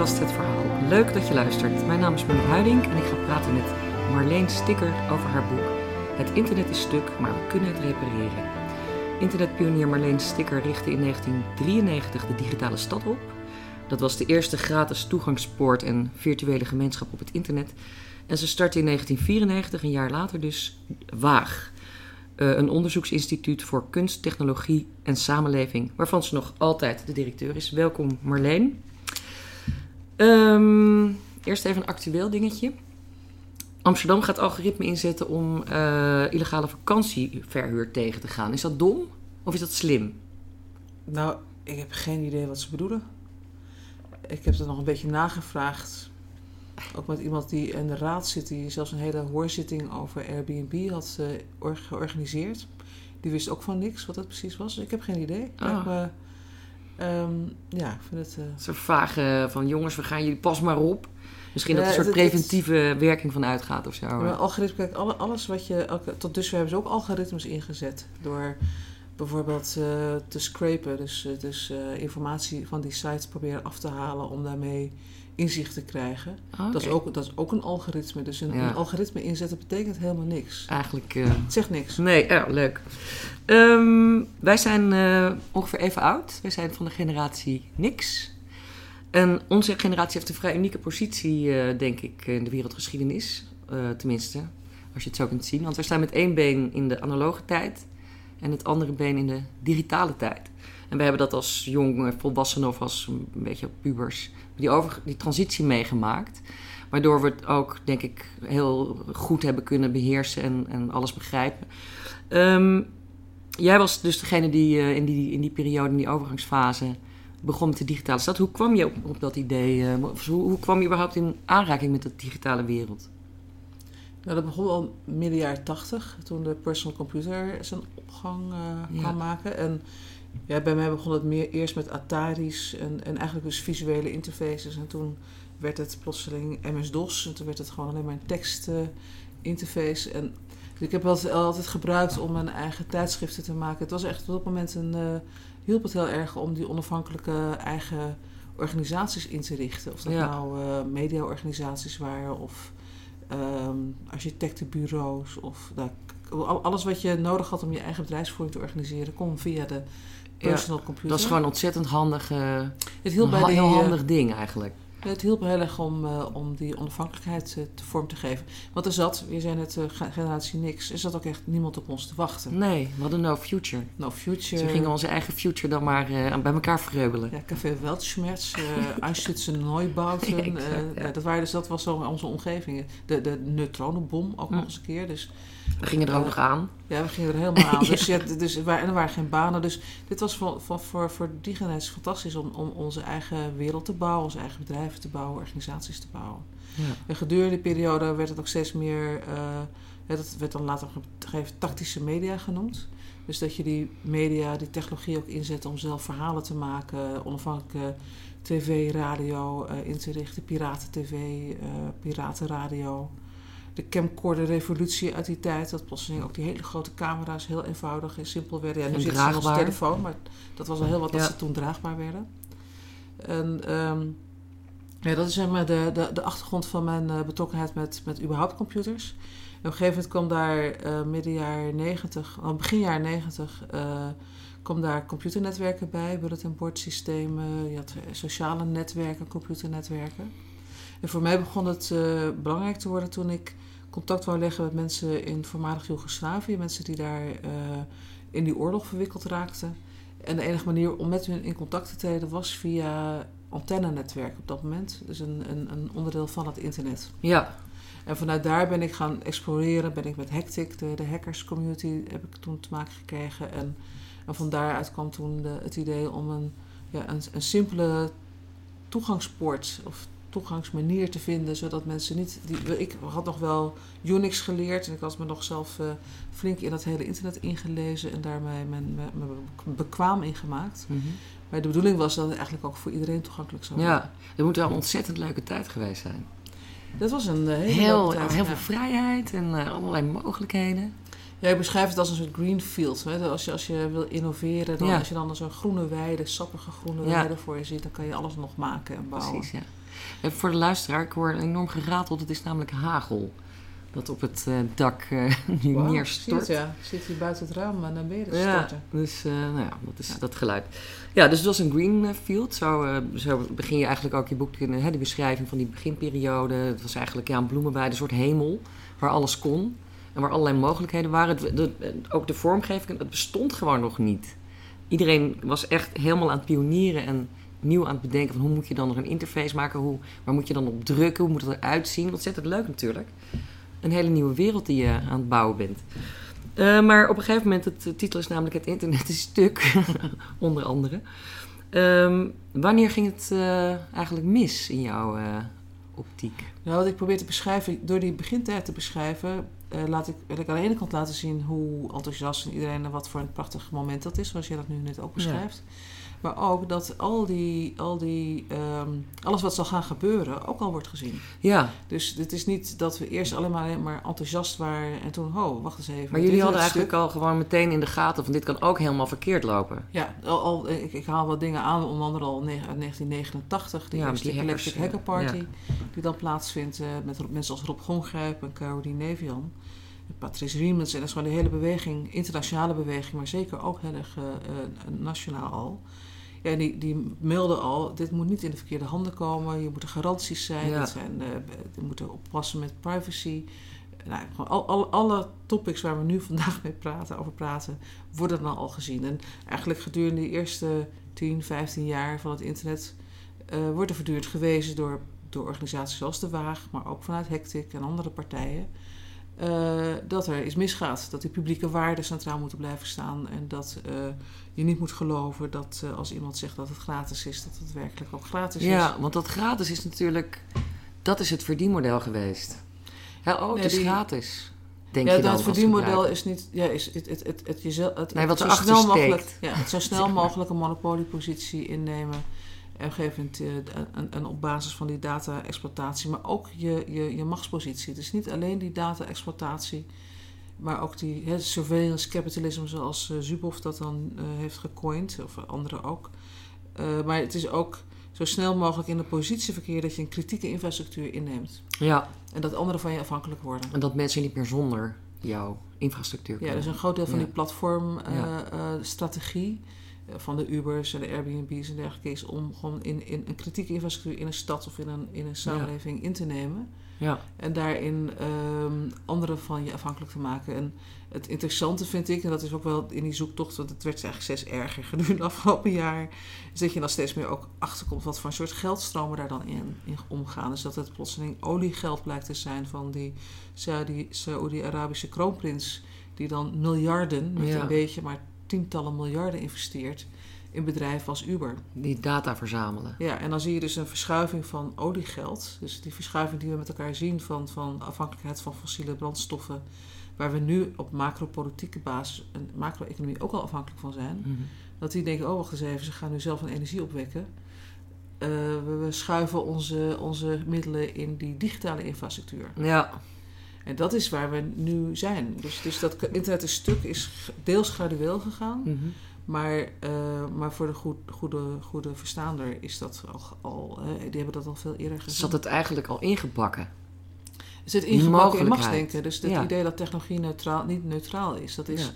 podcast Het Verhaal. Leuk dat je luistert. Mijn naam is Monique Huiding en ik ga praten met Marleen Sticker over haar boek Het internet is stuk, maar we kunnen het repareren. Internetpionier Marleen Sticker richtte in 1993 de digitale stad op. Dat was de eerste gratis toegangspoort en virtuele gemeenschap op het internet. En ze startte in 1994, een jaar later dus, Waag. Uh, een onderzoeksinstituut voor kunst, technologie en samenleving, waarvan ze nog altijd de directeur is. Welkom Marleen. Um, eerst even een actueel dingetje. Amsterdam gaat algoritme inzetten om uh, illegale vakantieverhuur tegen te gaan. Is dat dom of is dat slim? Nou, ik heb geen idee wat ze bedoelen. Ik heb er nog een beetje nagevraagd. Ook met iemand die in de raad zit, die zelfs een hele hoorzitting over Airbnb had uh, georganiseerd. Die wist ook van niks wat dat precies was. Dus ik heb geen idee. Oh. Um, ja, ik vind het... Uh... Een soort vragen van jongens, we gaan jullie pas maar op. Misschien dat er een soort preventieve werking van uitgaat of zo. Ja, algoritme, kijk, alle, alles wat je... Tot dusver hebben ze ook algoritmes ingezet. Door bijvoorbeeld uh, te scrapen. Dus, dus uh, informatie van die sites proberen af te halen om daarmee inzicht te krijgen. Okay. Dat, is ook, dat is ook een algoritme. Dus een, Ja. een algoritme inzetten betekent helemaal niks. Eigenlijk. eh, Het zegt niks. nee, ja, leuk. Ehm, wij zijn eh, ongeveer even oud. Wij zijn van de generatie niks. En onze generatie heeft een vrij unieke positie, eh, denk ik, in de wereldgeschiedenis. Tenminste, als je het zo kunt zien. Want we staan met één been in de analoge tijd en het andere been in de digitale tijd. En we hebben dat als jong volwassenen of als een beetje pubers, die, over, die transitie meegemaakt. Waardoor we het ook, denk ik, heel goed hebben kunnen beheersen en, en alles begrijpen. Ehm, jij was dus degene die, uh, in, die in die periode, in die overgangsfase, begon met de digitale stad. Hoe kwam je op, op dat idee? Uh, hoe, hoe, kwam je überhaupt in aanraking met de digitale wereld? Nou, dat begon al midden jaren tachtig, toen de personal computer zijn opgang uh, Ja. kwam maken. En ja, bij mij begon het meer eerst met Atari's en, en eigenlijk dus visuele interfaces. En toen werd het plotseling MS-DOS en toen werd het gewoon alleen maar een tekstinterface. en dus ik heb het altijd gebruikt om mijn eigen tijdschriften te maken. Het was echt op dat moment een, uh, hielp het heel erg om die onafhankelijke eigen organisaties in te richten. Of dat Ja. nou uh, mediaorganisaties waren of um, architectenbureaus of nou, alles wat je nodig had om je eigen bedrijfsvoering te organiseren, kon via de personal Ja, computer. Dat is gewoon ontzettend handig, uh, het hielp bij een heel uh, handig ding eigenlijk. Het hielp heel erg om, uh, om die onafhankelijkheid uh, te vorm te geven. Want er zat, we zijn het uh, generatie niks, er zat ook echt niemand op ons te wachten. Nee, we hadden no future. No future. Dus we gingen onze eigen future dan maar bij elkaar verreubelen. Ja, Café Weltschmerz, uh, Einstützen Neubauten. Ja. dat, waren dus, dat was zo onze omgeving. De, de neutronenbom ook Hm. nog eens een keer. Dus, we gingen er ook nog aan. Ja, we gingen er helemaal aan. Dus, ja, dus, en er waren geen banen. Dus dit was voor, voor, voor, voor die generatie fantastisch om, om onze eigen wereld te bouwen, onze eigen bedrijven te bouwen, organisaties te bouwen. Ja. En gedurende die periode werd het ook steeds meer, uh, ja, dat werd dan later gegeven tactische media genoemd. Dus dat je die media, die technologie ook inzet om zelf verhalen te maken, onafhankelijke tv, radio uh, in te richten, piraten-tv, uh, piratenradio. De camcorder-revolutie uit die tijd, dat plotseling ook die hele grote camera's heel eenvoudig en simpel werden. Ja, nu En zit ze op telefoon, maar dat was al heel wat dat Ja. ze toen draagbaar werden. En um, ja, dat is zeg maar de, de, de achtergrond van mijn uh, betrokkenheid met, met überhaupt computers. En op een gegeven moment kwam daar uh, midden jaren 90, oh, begin jaren 90, uh, kwam daar computernetwerken bij, bulletin board systemen, je had sociale netwerken, computernetwerken. En voor mij begon het uh, belangrijk te worden toen ik contact wou leggen met mensen in voormalig Joegoslavië, mensen die daar uh, in die oorlog verwikkeld raakten. En de enige manier om met hun in contact te treden was via antennenetwerk op dat moment. Dus een, een, een onderdeel van het internet. Ja. En vanuit daar ben ik gaan exploreren. Ben ik met Hectic, de, de hackers community, heb ik toen te maken gekregen. En, en van daaruit kwam toen de, het idee om een, ja, een, een simpele toegangspoort of toegangsmanier te vinden, zodat mensen niet. Die, ik had nog wel Unix geleerd en ik had me nog zelf uh, flink in dat hele internet ingelezen en daarmee mijn, mijn, mijn bekwaam in gemaakt. Mm -hmm. Maar de bedoeling was dat het eigenlijk ook voor iedereen toegankelijk zou worden. Ja, dat moet wel een ontzettend leuke tijd geweest zijn. Dat was een uh, hele heel, leuke tijd. heel veel vrijheid en uh, allerlei mogelijkheden. Ja, ik beschrijf het als een soort greenfield. Hè? Als, je, als je wil innoveren, dan, Ja. als je dan zo'n groene weide, sappige groene Ja. weide voor je ziet, dan kan je alles nog maken en bouwen. Precies, ja. En voor de luisteraar, ik hoor enorm gerateld. Het is namelijk hagel dat op het uh, dak uh, nu Wow, neerstort. ja. Zit hier buiten het raam en dan ben je te Ja, storten. dus uh, nou ja, dat is dat geluid. Ja, dus het was een greenfield. Zo, zo begin je eigenlijk ook je boek hè, de beschrijving van die beginperiode. Het was eigenlijk ja, een bloemenweide, een soort hemel waar alles kon. En waar allerlei mogelijkheden waren. Het, de, ook de vormgeving, het bestond gewoon nog niet. Iedereen was echt helemaal aan het pionieren en nieuw aan het bedenken van hoe moet je dan nog een interface maken, hoe, waar moet je dan op drukken, hoe moet het eruit zien. Ontzettend leuk natuurlijk. Een hele nieuwe wereld die je aan het bouwen bent. Uh, maar op een gegeven moment, het, de titel is namelijk Het internet is stuk, onder andere. Um, wanneer ging het uh, eigenlijk mis in jouw uh, optiek? Nou, wat ik probeer te beschrijven, door die begintijd te beschrijven, laat ik, wil ik aan de ene kant laten zien hoe enthousiast iedereen en wat voor een prachtig moment dat is, zoals jij dat nu net ook beschrijft. Ja. Maar ook dat al die, al die um, alles wat zal gaan gebeuren ook al wordt gezien. Ja. Dus het is niet dat we eerst allemaal maar enthousiast waren en toen, oh, wacht eens even. Maar jullie hadden eigenlijk al gewoon meteen in de gaten van dit kan ook helemaal verkeerd lopen. Ja, al, al, ik, ik haal wat dingen aan, onder andere al uit 1989, de ja, eerste die hackers, Electric Hacker Party, ja. die dan plaatsvindt uh, met mensen als Rob Gongrijp en Caroline Nevian. Patrice Riemens, en dat is gewoon de hele beweging, internationale beweging, maar zeker ook heel erg uh, uh, nationaal al. Ja, die, die melden al, dit moet niet in de verkeerde handen komen. Je moet er garanties zijn. Ja. Dat zijn uh, we moeten oppassen met privacy. Nou, al, al, alle topics waar we nu vandaag mee praten, over praten, worden dan al gezien. En eigenlijk gedurende de eerste 10, 15 jaar van het internet uh, wordt er voortdurend gewezen door, door organisaties zoals De Waag, maar ook vanuit Hectic en andere partijen. Uh, dat er iets misgaat. Dat die publieke waarden centraal moeten blijven staan. En dat uh, je niet moet geloven dat uh, als iemand zegt dat het gratis is, dat het werkelijk ook gratis Ja, is. want dat gratis is natuurlijk... Dat is het verdienmodel geweest. Ja, oh, het Nee, is die- gratis. Denk ja, je dan dat verdienmodel is niet. Ja, is het, het, het, het, jezelf, het, Nee, wat zo snel mogelijk, ja, het zo snel mogelijk een monopoliepositie innemen. En op een gegeven moment eh, en, en op basis van die data-exploitatie, maar ook je, je, je machtspositie. Het is niet alleen die data-exploitatie, maar ook die hè, surveillance capitalism, zoals eh, Zuboff dat dan eh, heeft gecoind, of anderen ook. Maar het is ook zo snel mogelijk in de positie verkeer dat je een kritieke infrastructuur inneemt. Ja, En dat anderen van je afhankelijk worden. en dat mensen niet meer zonder jouw infrastructuur Ja, kunnen. dus een groot deel van Ja. die platformstrategie Ja. Strategie van de Ubers en de Airbnb's en dergelijke is om gewoon in, in een kritieke infrastructuur in een stad of in een, in een samenleving in te nemen. Ja, En daarin ehm, anderen van je afhankelijk te maken. En het interessante vind ik, en dat is ook wel in die zoektocht, want het werd eigenlijk steeds erger gedurende het afgelopen jaar, is dat je dan steeds meer ook achterkomt wat voor een soort geldstromen daar dan in, in omgaan. Dus dat het plotseling oliegeld blijkt te zijn van die Saudi- Saoedi-Arabische kroonprins, die dan miljarden, niet Ja. een beetje, maar tientallen miljarden investeert in bedrijven als Uber. die data verzamelen. Ja, en dan zie je dus een verschuiving van oliegeld. Dus die verschuiving die we met elkaar zien van, van afhankelijkheid van fossiele brandstoffen, waar we nu op macropolitieke basis en macro-economie ook al afhankelijk van zijn. Mhm. Dat die denken, oh wacht eens even, ze gaan nu zelf een energie opwekken. Eh, we, we schuiven onze, onze middelen in die digitale infrastructuur. Ja, En dat is waar we nu zijn. Dus, dus dat internet is stuk is deels gradueel gegaan. mhm. Maar, eh, maar voor de goed, goede, goede verstaander is dat al, al die hebben dat al veel eerder gezien. zat het eigenlijk al ingebakken. Er zit ingebakken in machtsdenken. Dus het Ja. idee dat technologie neutraal, niet neutraal is, dat is... Ja.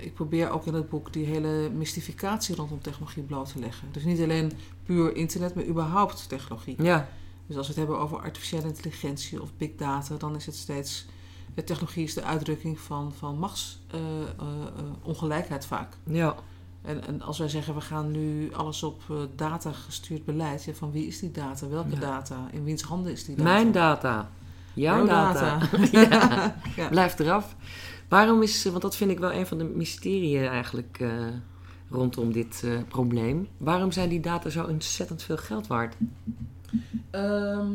Ik probeer ook in het boek die hele mystificatie rondom technologie bloot te leggen. Dus niet alleen puur internet, maar überhaupt technologie. Ja, Dus als we het hebben over artificiële intelligentie of big data, dan is het steeds... De technologie is de uitdrukking van, van machtsongelijkheid vaak. ja. En, en als wij zeggen, we gaan nu alles op eh, data gestuurd beleid. Ja, van wie is die data? Welke Ja. data? In wiens handen is die data? Mijn data. Jouw, Jouw data. data. ja. Ja. Blijf eraf. Waarom is, want dat vind ik wel een van de mysterieën eigenlijk eh, rondom dit eh, probleem. Waarom zijn die data zo ontzettend veel geld waard? Ehm,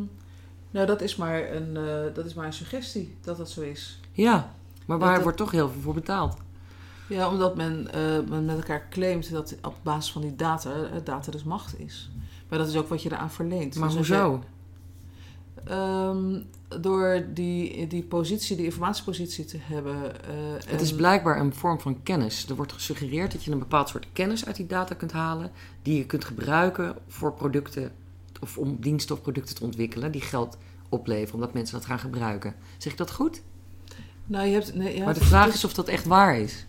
nou, dat is, maar een, eh, dat is maar een suggestie dat dat zo is. Ja, maar waar wordt toch heel veel voor betaald? Ja, omdat men, eh, men met elkaar claimt dat op basis van die data, eh, data dus macht is. Maar dat is ook wat je eraan verleent. Maar Dus hoezo? ehm, door die, die positie, die informatiepositie te hebben. Het is blijkbaar een vorm van kennis. Er wordt gesuggereerd dat je een bepaald soort kennis uit die data kunt halen, die je kunt gebruiken voor producten of om diensten of producten te ontwikkelen die geld opleveren, omdat mensen dat gaan gebruiken. Zeg ik dat goed? Nou, je hebt, nee, ja, maar de vraag is of dat echt waar is.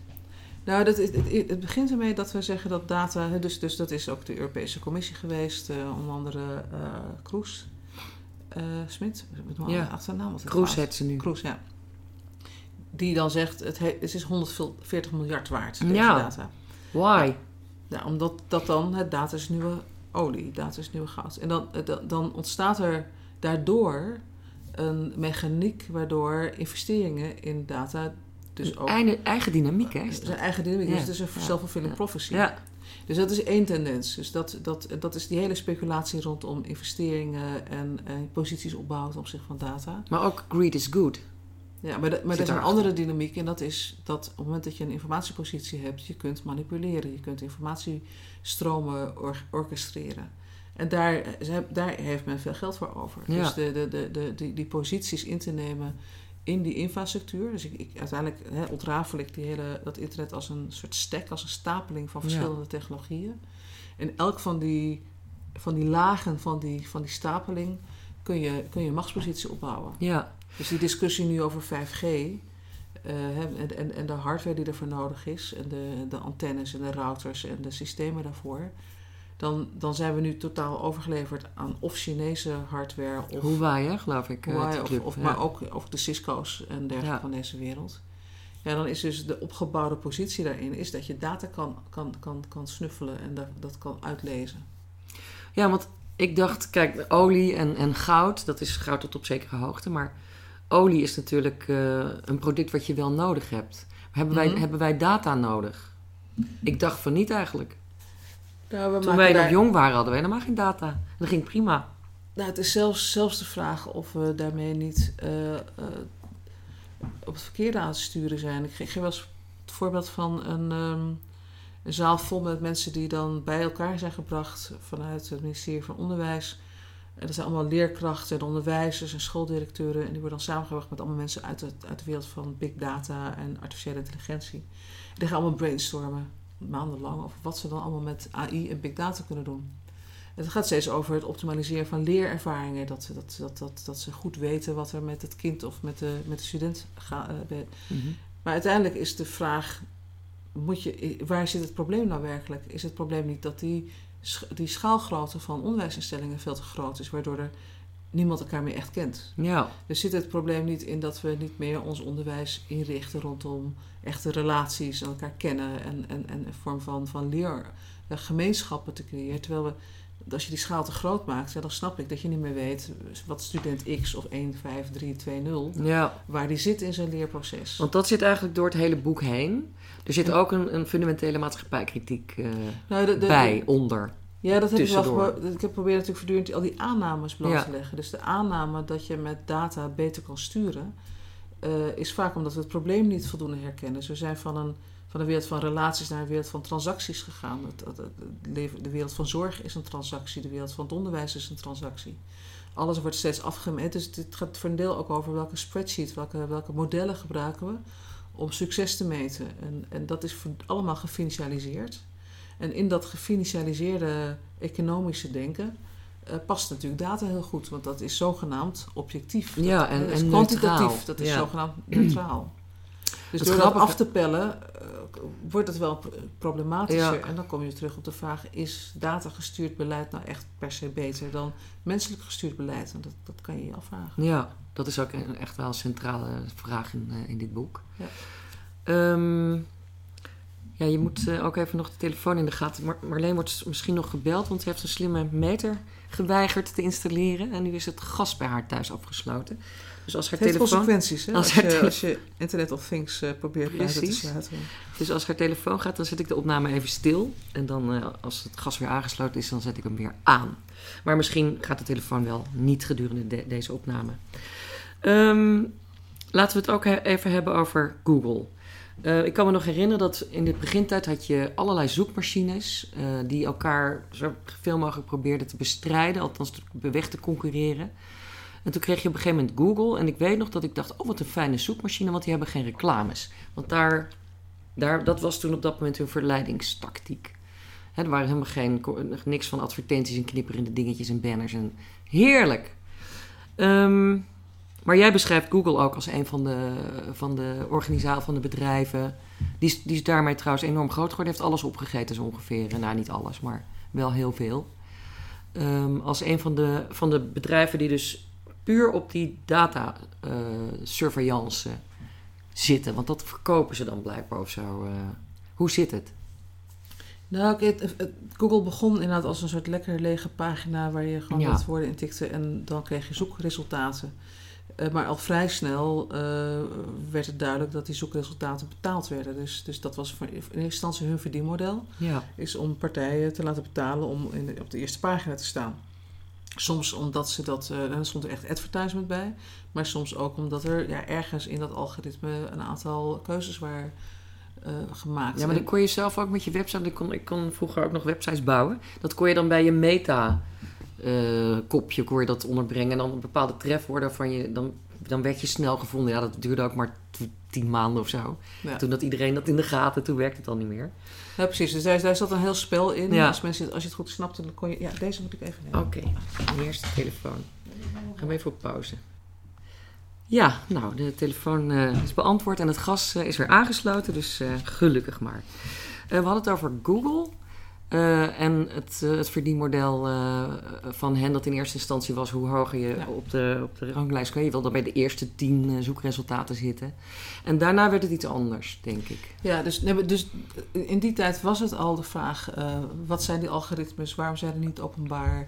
Nou, dat, het, het, het begint ermee dat we zeggen dat data... Dus, dus dat is ook de Europese Commissie geweest. eh, onder andere eh Kroes. eh Smit. Ja. achternaam Kroes heet ze nu. Kroes, ja. Die dan zegt, het, he- het is 140 miljard waard, deze Ja. data. Why? Nou, omdat dat dan, het data is nieuwe olie, data is nieuwe goud. En dan, eh, dan- dan ontstaat er daardoor een mechaniek waardoor investeringen in data dus ook... eigen, eigen dynamiek, hè? Is zijn dat? eigen dynamiek, Ja. dus het is een Ja. self-fulfilling prophecy. Ja, Dus dat is één tendens. Dus dat, dat, dat is die hele speculatie rondom investeringen en eh, posities opbouwen ten opzichte van data. maar ook greed is good. Ja, maar, de- maar er is een andere dynamiek en dat is dat op het moment dat je een informatiepositie hebt, je kunt manipuleren, je kunt informatiestromen or- orchestreren. En daar, heb- daar heeft men veel geld voor over. Ja. Dus de, de, de, de, die, die posities in te nemen in die infrastructuur. Dus ik, ik, uiteindelijk hè, ontrafel ik die hele, dat internet als een soort stack, als een stapeling van Ja. verschillende technologieën. En elk van die, van die lagen van die, van die stapeling kun je, kun je een machtspositie opbouwen. Ja, Dus die discussie nu over 5G eh, en, en, en de hardware die ervoor nodig is, en de, de antennes en de routers en de systemen daarvoor, dan, dan zijn we nu totaal overgeleverd aan of Chinese hardware of Huawei, hè, geloof ik. eh, Huawei, of, of, Ja. maar ook, ook de Cisco's en dergelijke Ja. van deze wereld. Ja, dan is dus de opgebouwde positie daarin is dat je data kan, kan, kan, kan snuffelen en dat, dat kan uitlezen. Ja, want ik dacht, kijk, olie en, en goud, dat is goud tot op zekere hoogte. Maar olie is natuurlijk eh, een product wat je wel nodig hebt. Hebben, wij, Mhm. hebben wij data nodig? Ik dacht van niet eigenlijk. Nou, we Toen wij nog daar- jong waren, hadden wij helemaal geen data. En dat ging prima. Nou, het is zelfs, zelfs de vraag of we daarmee niet eh, eh, op het verkeerde aan het sturen zijn. Ik geef geef wel eens het voorbeeld van een, ehm, een zaal vol met mensen die dan bij elkaar zijn gebracht vanuit het ministerie van Onderwijs. En dat zijn allemaal leerkrachten en onderwijzers en schooldirecteuren. En die worden dan samengebracht met allemaal mensen uit, het, uit de wereld van big data en artificiële intelligentie. Die gaan allemaal brainstormen, maandenlang, over wat ze dan allemaal met AI en big data kunnen doen. Het gaat steeds over het optimaliseren van leerervaringen. Dat, dat, dat, dat, dat ze goed weten wat er met het kind of met de, met de student gaat. Maar uiteindelijk is de vraag: moet je, waar zit het probleem nou werkelijk? Is het probleem niet dat die, die schaalgrootte van onderwijsinstellingen veel te groot is, waardoor er niemand elkaar meer echt kent? Ja, Dus zit het probleem niet in dat we niet meer ons onderwijs inrichten rondom echte relaties en elkaar kennen en, en, en een vorm van, van leergemeenschappen te creëren? Terwijl we, als je die schaal te groot maakt, ja, dan snap ik dat je niet meer weet wat student X of 1, 5, 3, 2, 0, ja. waar die zit in zijn leerproces. Want dat zit eigenlijk door het hele boek heen. Er zit ook een, een fundamentele maatschappijkritiek eh, Nou, de- de- bij, onder. Ja, dat heb ik wel Ik heb geprobeerd natuurlijk voortdurend al die aannames bloot Ja. te leggen. Dus de aanname dat je met data beter kan sturen, eh, is vaak omdat we het probleem niet voldoende herkennen. Dus we zijn van een, van een wereld van relaties naar een wereld van transacties gegaan. Het, het- het- het leven- de wereld van zorg is een transactie, de wereld van het onderwijs is een transactie. Alles wordt steeds afgemeten. Dus het gaat voor een deel ook over welke spreadsheet, welke, welke modellen gebruiken we om succes te meten. En, en dat is voor- allemaal gefinancialiseerd. En in dat gefinancialiseerde economische denken eh, past natuurlijk data heel goed, want dat is zogenaamd objectief. Ja, Dat- en- dat is en kwantitatief, neutraal. dat is Ja. zogenaamd neutraal. Dus Het door dat af te pellen, eh, wordt het wel pro- problematischer. Ja. En dan kom je terug op de vraag: is datagestuurd beleid nou echt per se beter dan menselijk gestuurd beleid? Want dat, dat kan je je afvragen. Ja, dat is ook een, echt wel een centrale vraag in, eh, in dit boek. Ja. Ehm, ja, je moet eh, ook even nog de telefoon in de gaten. Mar Marleen wordt misschien nog gebeld, want ze heeft een slimme meter geweigerd te installeren. En nu is het gas bij haar thuis afgesloten. Dus als haar Het heeft telefoon, consequenties hè? als je, tele- als je Internet of Things eh, probeert buiten te sluiten. dus als haar telefoon gaat, dan zet ik de opname even stil. En dan, eh, als het gas weer aangesloten is, dan zet ik hem weer aan. Maar misschien gaat de telefoon wel niet gedurende de- deze opname. Ehm, laten we het ook he- even hebben over Google. Eh, ik kan me nog herinneren dat in de begintijd had je allerlei zoekmachines die elkaar zo veel mogelijk probeerden te bestrijden, althans weg te concurreren. En toen kreeg je op een gegeven moment Google. En ik weet nog dat ik dacht, oh wat een fijne zoekmachine, want die hebben geen reclames. Want daar, daar, dat was toen op dat moment hun verleidingstactiek. Hè, er waren helemaal geen, niks van advertenties en knipperende dingetjes en banners. En heerlijk. Ehm, maar jij beschrijft Google ook als een van de, van de organisaties, van de bedrijven. Die, is- die daarmee trouwens enorm groot geworden. Heeft alles opgegeten zo ongeveer. Nou, niet alles, maar wel heel veel. Ehm, als een van de, van de bedrijven die dus puur op die data eh, surveillance zitten. Want dat verkopen ze dan blijkbaar of zo. eh. hoe zit het? Nou, oké, het- het- Google begon inderdaad als een soort lekker lege pagina waar je gewoon Ja. wat woorden intikte en dan kreeg je zoekresultaten. Eh, maar al vrij snel werd het duidelijk dat die zoekresultaten betaald werden. Dus, dus dat was voor- in eerste instantie hun verdienmodel. Ja. Is om partijen te laten betalen om in de- op de eerste pagina te staan. Soms omdat ze dat, eh er stond er echt advertisement bij. Maar soms ook omdat er ja, ergens in dat algoritme een aantal keuzes waren eh, gemaakt. Ja, maar dan kon je zelf ook met je website... Ik kon, ik kon vroeger ook nog websites bouwen. Dat kon je dan bij je meta-kopje kon je dat onderbrengen. En dan een bepaalde trefwoorden van je... Dan, dan werd je snel gevonden. Ja, dat duurde ook maar tien maanden of zo. Ja. Toen had iedereen dat in de gaten. Toen werkte het al niet meer. Ja, precies. Dus daar, daar zat een heel spel in. Ja. Als, mensen, als je het goed snapte, dan kon je... Ja, deze moet ik even nemen. Oké, eerst de telefoon. Gaan we even op pauze. Ja, nou, de telefoon eh, is beantwoord en het gas eh, is weer aangesloten, dus eh, gelukkig maar. We hadden het over Google eh, en het, eh, het verdienmodel eh, van hen dat in eerste instantie was hoe hoger je Ja. op, de, op de ranglijst kwam. Je wilde bij de eerste tien zoekresultaten zitten. En daarna werd het iets anders, denk ik. Ja, dus, nee, dus in die tijd was het al de vraag... wat zijn die algoritmes? Waarom zijn die niet openbaar?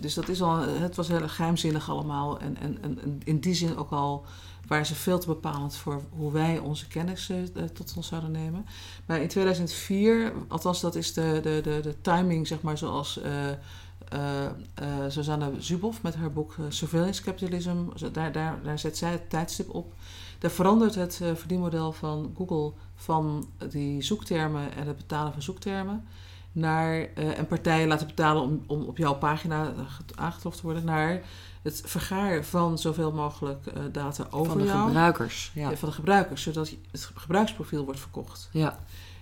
Dus dat is al... Het was heel geheimzinnig allemaal. En, en en in die zin ook al... waren ze veel te bepalend voor hoe wij onze kennis eh, tot ons zouden nemen. Maar in 2004, althans dat is de, de, de, de timing, zeg maar, zoals... eh, Susanne Zuboff met haar boek Surveillance Capitalism, daar, daar, daar zet zij het tijdstip op. Daar verandert het verdienmodel van Google van die zoektermen en het betalen van zoektermen naar eh, en partijen laten betalen om, om op jouw pagina get- aangetroffen te worden, naar het vergaar van zoveel mogelijk eh, data over van de jou. gebruikers. Ja. Ja, van de gebruikers, zodat het gebruiksprofiel wordt verkocht. ja.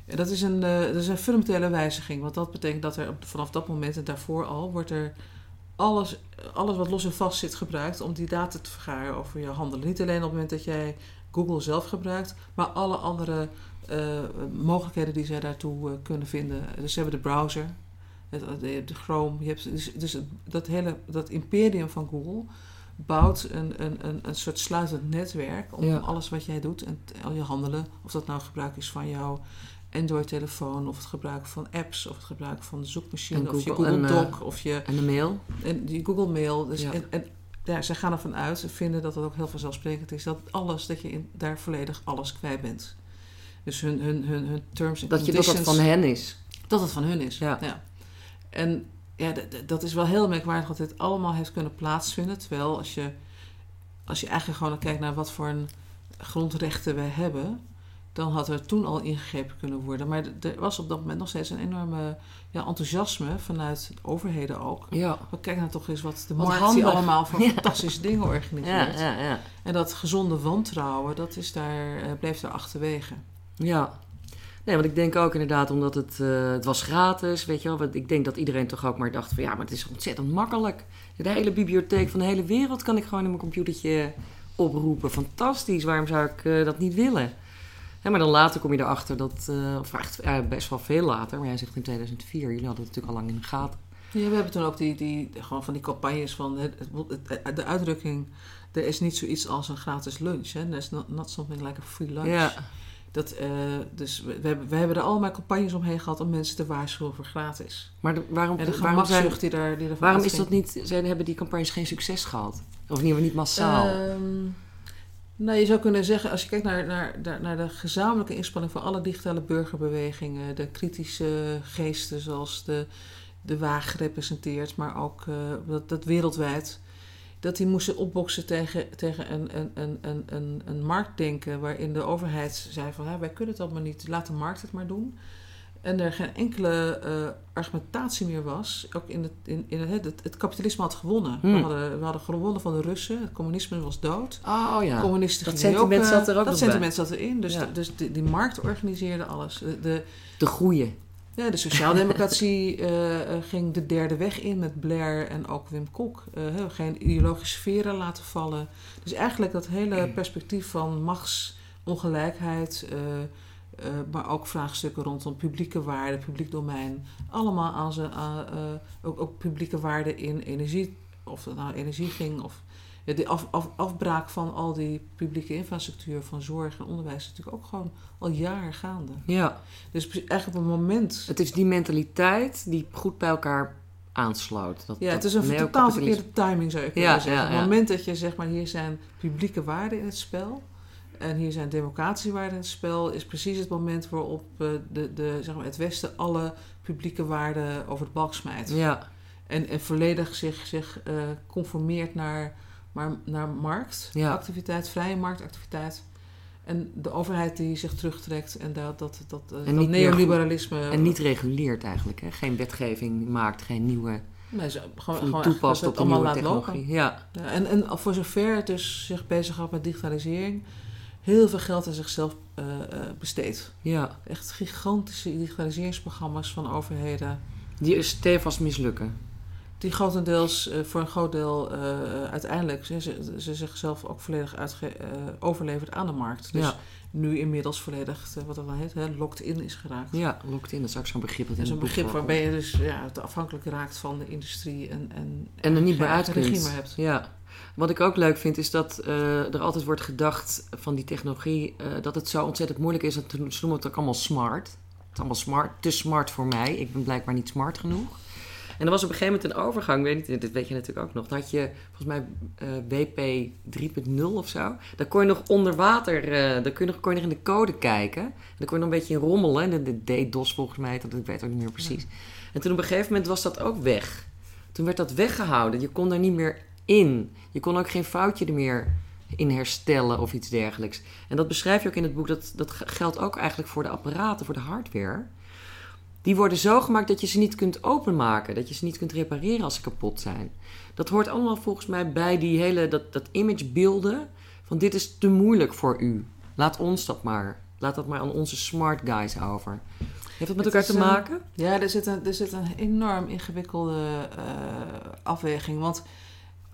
En dat is een, eh, dat is een fundamentele wijziging. Want dat betekent dat er vanaf dat moment en daarvoor al wordt er alles, alles wat los en vast zit gebruikt om die data te vergaren over je handelen. Niet alleen op het moment dat jij Google zelf gebruikt, maar alle andere eh, mogelijkheden die zij daartoe kunnen vinden. Dus ze hebben de browser, het, de, de Chrome. Je hebt, dus, dus dat hele dat imperium van Google bouwt een, een, een, een soort sluitend netwerk om Ja. alles wat jij doet en al je handelen, of dat nou gebruik is van jouw Android-telefoon, of het gebruik van apps, of het gebruik van de zoekmachine, En of je Google en, eh, Doc, of je En de mail? en die Google Mail. Dus Ja. en, en ja, ze gaan ervan uit, ze vinden dat het ook heel vanzelfsprekend is, dat alles, dat je in, daar volledig alles kwijt bent. Dus hun, hun, hun, hun terms en Dat, je, dat van hen is. Dat het van hun is. Ja. En ja, dat is wel heel merkwaardig dat dit allemaal heeft kunnen plaatsvinden. Terwijl als je, als je eigenlijk gewoon kijkt naar wat voor een grondrechten wij hebben, dan had er toen al ingegrepen kunnen worden. Maar er was op dat moment nog steeds een enorme ja, enthousiasme vanuit de overheden ook. Ja. Maar kijk nou toch eens wat de Wat markt handig. die allemaal voor Ja. fantastische dingen organiseert. Ja, ja, ja. En dat gezonde wantrouwen, dat is daar, eh, bleef daar achterwege. Ja. Nee, want ik denk ook inderdaad, omdat het, eh, het was gratis, weet je wel. Want ik denk dat iedereen toch ook maar dacht van... ja, maar het is ontzettend makkelijk. De hele bibliotheek van de hele wereld kan ik gewoon in mijn computertje oproepen. Fantastisch, waarom zou ik eh, dat niet willen? Ja, maar dan later kom je erachter dat... eh, of echt ja, best wel veel later, maar jij zegt in 2004. Jullie hadden het natuurlijk al lang in de gaten. Ja, we hebben toen ook die, die, gewoon van die campagnes van het, het- het- de uitdrukking... er is niet zoiets als een gratis lunch. Hè? There's not, not something like a free lunch. Ja, Dat, eh, dus we, we hebben, we hebben er allemaal campagnes omheen gehad om mensen te waarschuwen voor gratis. maar de- waarom, En de waarom, zijn, die daar die waarom is dat niet... Zijn, hebben die campagnes geen succes gehad? Of geval niet massaal? Ehm, nou, je zou kunnen zeggen, als je kijkt naar, naar, naar, de gezamenlijke inspanning van alle digitale burgerbewegingen, de kritische geesten zoals de, de Waag maar ook eh, dat, dat wereldwijd, dat die moesten opboksen tegen, tegen een, een, een, een, een, een marktdenken waarin de overheid zei van ja, wij kunnen het allemaal niet, laat de markt het maar doen. En er geen enkele eh, argumentatie meer was. Ook in het, in, in het, het, het kapitalisme had gewonnen. We, Hmm. hadden, we hadden gewonnen van de Russen. Het communisme was dood. oh ja. Communisten Dat sentiment ook, eh, zat er ook Dat bij. sentiment zat erin. Dus, Ja. de- dus die, die markt organiseerde alles. De, de, De goeie. Ja, de sociaaldemocratie eh, ging de derde weg in met Blair en ook Wim Kok. Eh, geen ideologische sferen laten vallen. Dus eigenlijk dat hele perspectief van machtsongelijkheid, maar ook vraagstukken rondom publieke waarden, publiek domein. Allemaal aan zijn, ook, ook publieke waarden in energie, of het nou energie ging, of ja, de af, af, afbraak van al die publieke infrastructuur van zorg en onderwijs is natuurlijk ook gewoon al jaren gaande. Ja, Dus eigenlijk op een moment. het is die mentaliteit die goed bij elkaar aansloot. Dat, Ja, dat het is een totaal verkeerde timing zou ik Ja, willen zeggen. ja, Op ja. het moment dat je zeg maar hier zijn publieke waarden in het spel en hier zijn democratische waarden in het spel, is precies het moment waarop eh, de, de, zeg maar, het Westen alle publieke waarden over de balk smijt. Ja, En, en volledig zich, zich eh, conformeert naar, maar, naar marktactiviteit, vrije marktactiviteit. En de overheid die zich terugtrekt en dat, dat, dat, eh, dat niet meer neoliberalisme. en niet reguleert eigenlijk. Hè? Geen wetgeving maakt, geen nieuwe Nee, ze, gewoon, gewoon toepast op dat de nieuwe technologie. Ja, Ja, en, en voor zover het dus zich bezighoudt met digitalisering, heel veel geld aan zichzelf eh, besteedt. ja. Echt gigantische digitaliseringsprogramma's van overheden, Die is stevast mislukken. Die grotendeels eh, voor een groot deel eh, uiteindelijk ze, ze, ze zichzelf ook volledig uitge, eh, overlevert aan de markt. Dus Ja. nu inmiddels volledig, wat dat dan heet, hè, locked in is geraakt. Ja, locked in, dat is ook zo'n begrip dat is een begrip waarbij je dus ja, afhankelijk raakt van de industrie en, en, En er niet meer uit kunt. hebt. Ja. Wat ik ook leuk vind, is dat er altijd wordt gedacht van die technologie... dat het zo ontzettend moeilijk is. Dat, ze noemen het ook allemaal smart. Het is allemaal smart, te smart voor mij. Ik ben blijkbaar niet smart genoeg. En er was op een gegeven moment een overgang, weet niet, dit weet je natuurlijk ook nog. Dan had je volgens mij eh, WP 3.0 of zo. Daar kon je nog onder water, eh daar kon je nog, kon je nog in de code kijken. En dan kon je nog een beetje in rommelen. En de, de DDoS volgens mij, dat ik weet ook niet meer precies. En toen op een gegeven moment was dat ook weg. Toen werd dat weggehouden. Je kon daar niet meer in. Je kon ook geen foutje er meer in herstellen of iets dergelijks. En dat beschrijf je ook in het boek. Dat, dat geldt ook eigenlijk voor de apparaten, voor de hardware. Die worden zo gemaakt dat je ze niet kunt openmaken. Dat je ze niet kunt repareren als ze kapot zijn. Dat hoort allemaal volgens mij bij die hele, dat, dat imagebeelden. Van dit is te moeilijk voor u. Laat ons dat maar. Laat dat maar aan onze smart guys over. Heeft dat met elkaar te maken? Ja, er zit een, er zit een enorm ingewikkelde eh, afweging. Want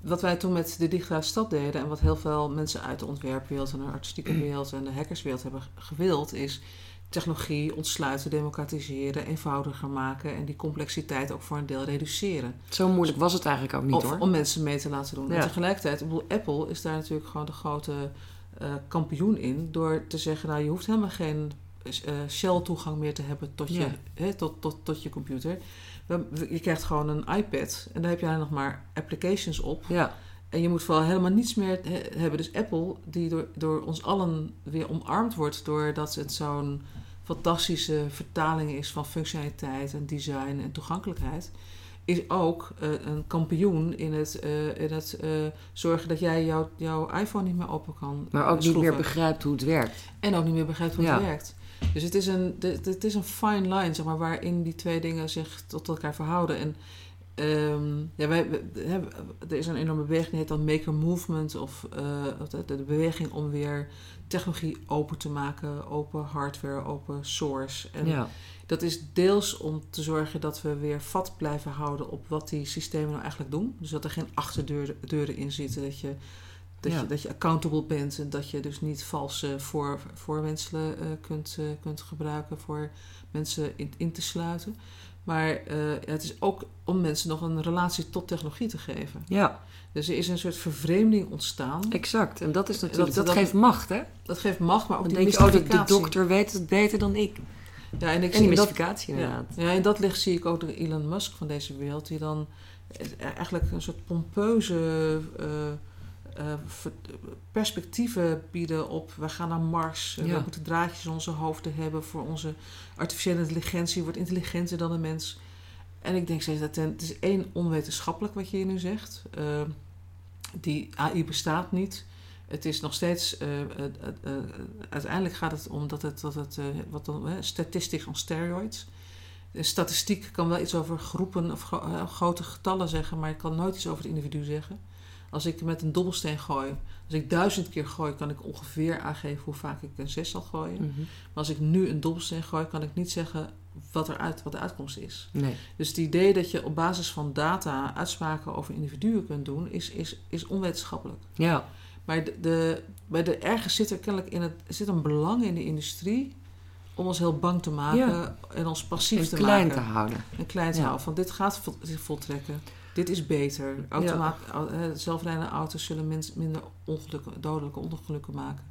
wat wij toen met de digitale stad deden... en wat heel veel mensen uit de ontwerpwereld en de artistieke wereld... en de hackerswereld hebben gewild... is technologie ontsluiten, democratiseren, eenvoudiger maken... en die complexiteit ook voor een deel reduceren. Zo moeilijk was het eigenlijk ook niet of hoor. om mensen mee te laten doen. Ja. En tegelijkertijd, ik bedoel, Apple is daar natuurlijk gewoon de grote eh, kampioen in... door te zeggen, nou, je hoeft helemaal geen eh, shell-toegang meer te hebben tot je, Ja. tot, tot, tot je computer. Je krijgt gewoon een iPad en daar heb je alleen nog maar applications op. Ja, En je moet vooral helemaal niets meer he- hebben. Dus Apple, die door, door ons allen weer omarmd wordt... doordat het zo'n fantastische vertaling is van functionaliteit en design en toegankelijkheid... is ook eh, een kampioen in het, eh, in het eh, zorgen dat jij jouw jouw iPhone niet meer open kan maar ook niet meer begrijpt hoe het werkt. En ook niet meer begrijpt hoe Ja. het werkt. Dus het is, een, het is een fine line, zeg maar, waarin die twee dingen zich tot elkaar verhouden. En ehm, ja, wij, er is een enorme beweging, die heet dan Maker Movement, of eh, of de, de beweging om weer technologie open te maken, open hardware, open source. En Ja. dat is deels om te zorgen dat we weer vat blijven houden op wat die systemen nou eigenlijk doen. Dus dat er geen achterdeuren deuren in zitten, dat je, dat, Ja. je, dat je accountable bent en dat je dus niet valse voor, voorwenselen eh, kunt, eh, kunt gebruiken voor mensen in, in te sluiten. Maar eh, het is ook om mensen nog een relatie tot technologie te geven. ja, Dus er is een soort vervreemding ontstaan. exact. En dat is natuurlijk, Dat- dat, dat- geeft macht, hè? Dat geeft macht, maar ook Dan die denk je, oh, de, dokter weet het beter dan ik. Ja, en ik En die dat, mystificatie inderdaad. Ja, ja, in dat licht zie ik ook de Elon Musk van deze wereld, die dan eh, eigenlijk een soort pompeuze eh, perspectieven bieden op we gaan naar Mars, eh, Ja. we moeten draadjes in onze hoofden hebben voor onze artificiële intelligentie, wordt intelligenter dan de mens. En ik denk steeds dat het is één onwetenschappelijk wat je hier nu zegt. Eh, die AI bestaat niet. Het is nog steeds, eh, eh, eh, eh, uiteindelijk gaat het om dat het, dat het eh, wat dan, eh, statistics on steroids. De statistiek kan wel iets over groepen of gro- eh, grote getallen zeggen, maar ik kan nooit iets over het individu zeggen. Als ik met een dobbelsteen gooi, als ik duizend keer gooi, kan ik ongeveer aangeven hoe vaak ik een zes zal gooien. Mhm. Maar als ik nu een dobbelsteen gooi, kan ik niet zeggen wat, eruit, wat de uitkomst is. Nee. Dus het idee dat je op basis van data uitspraken over individuen kunt doen, is, is, is onwetenschappelijk. Ja. Maar de, de, bij de, ergens zit er kennelijk in het, zit een belang in de industrie om ons heel bang te maken Ja. en ons passief En te klein maken. te houden. En klein te Ja. houden. Van dit gaat zich voltrekken. Dit is beter. Automaat, au- eh, zelfrijdende auto's zullen mens- minder ongelukken, dodelijke ongelukken maken.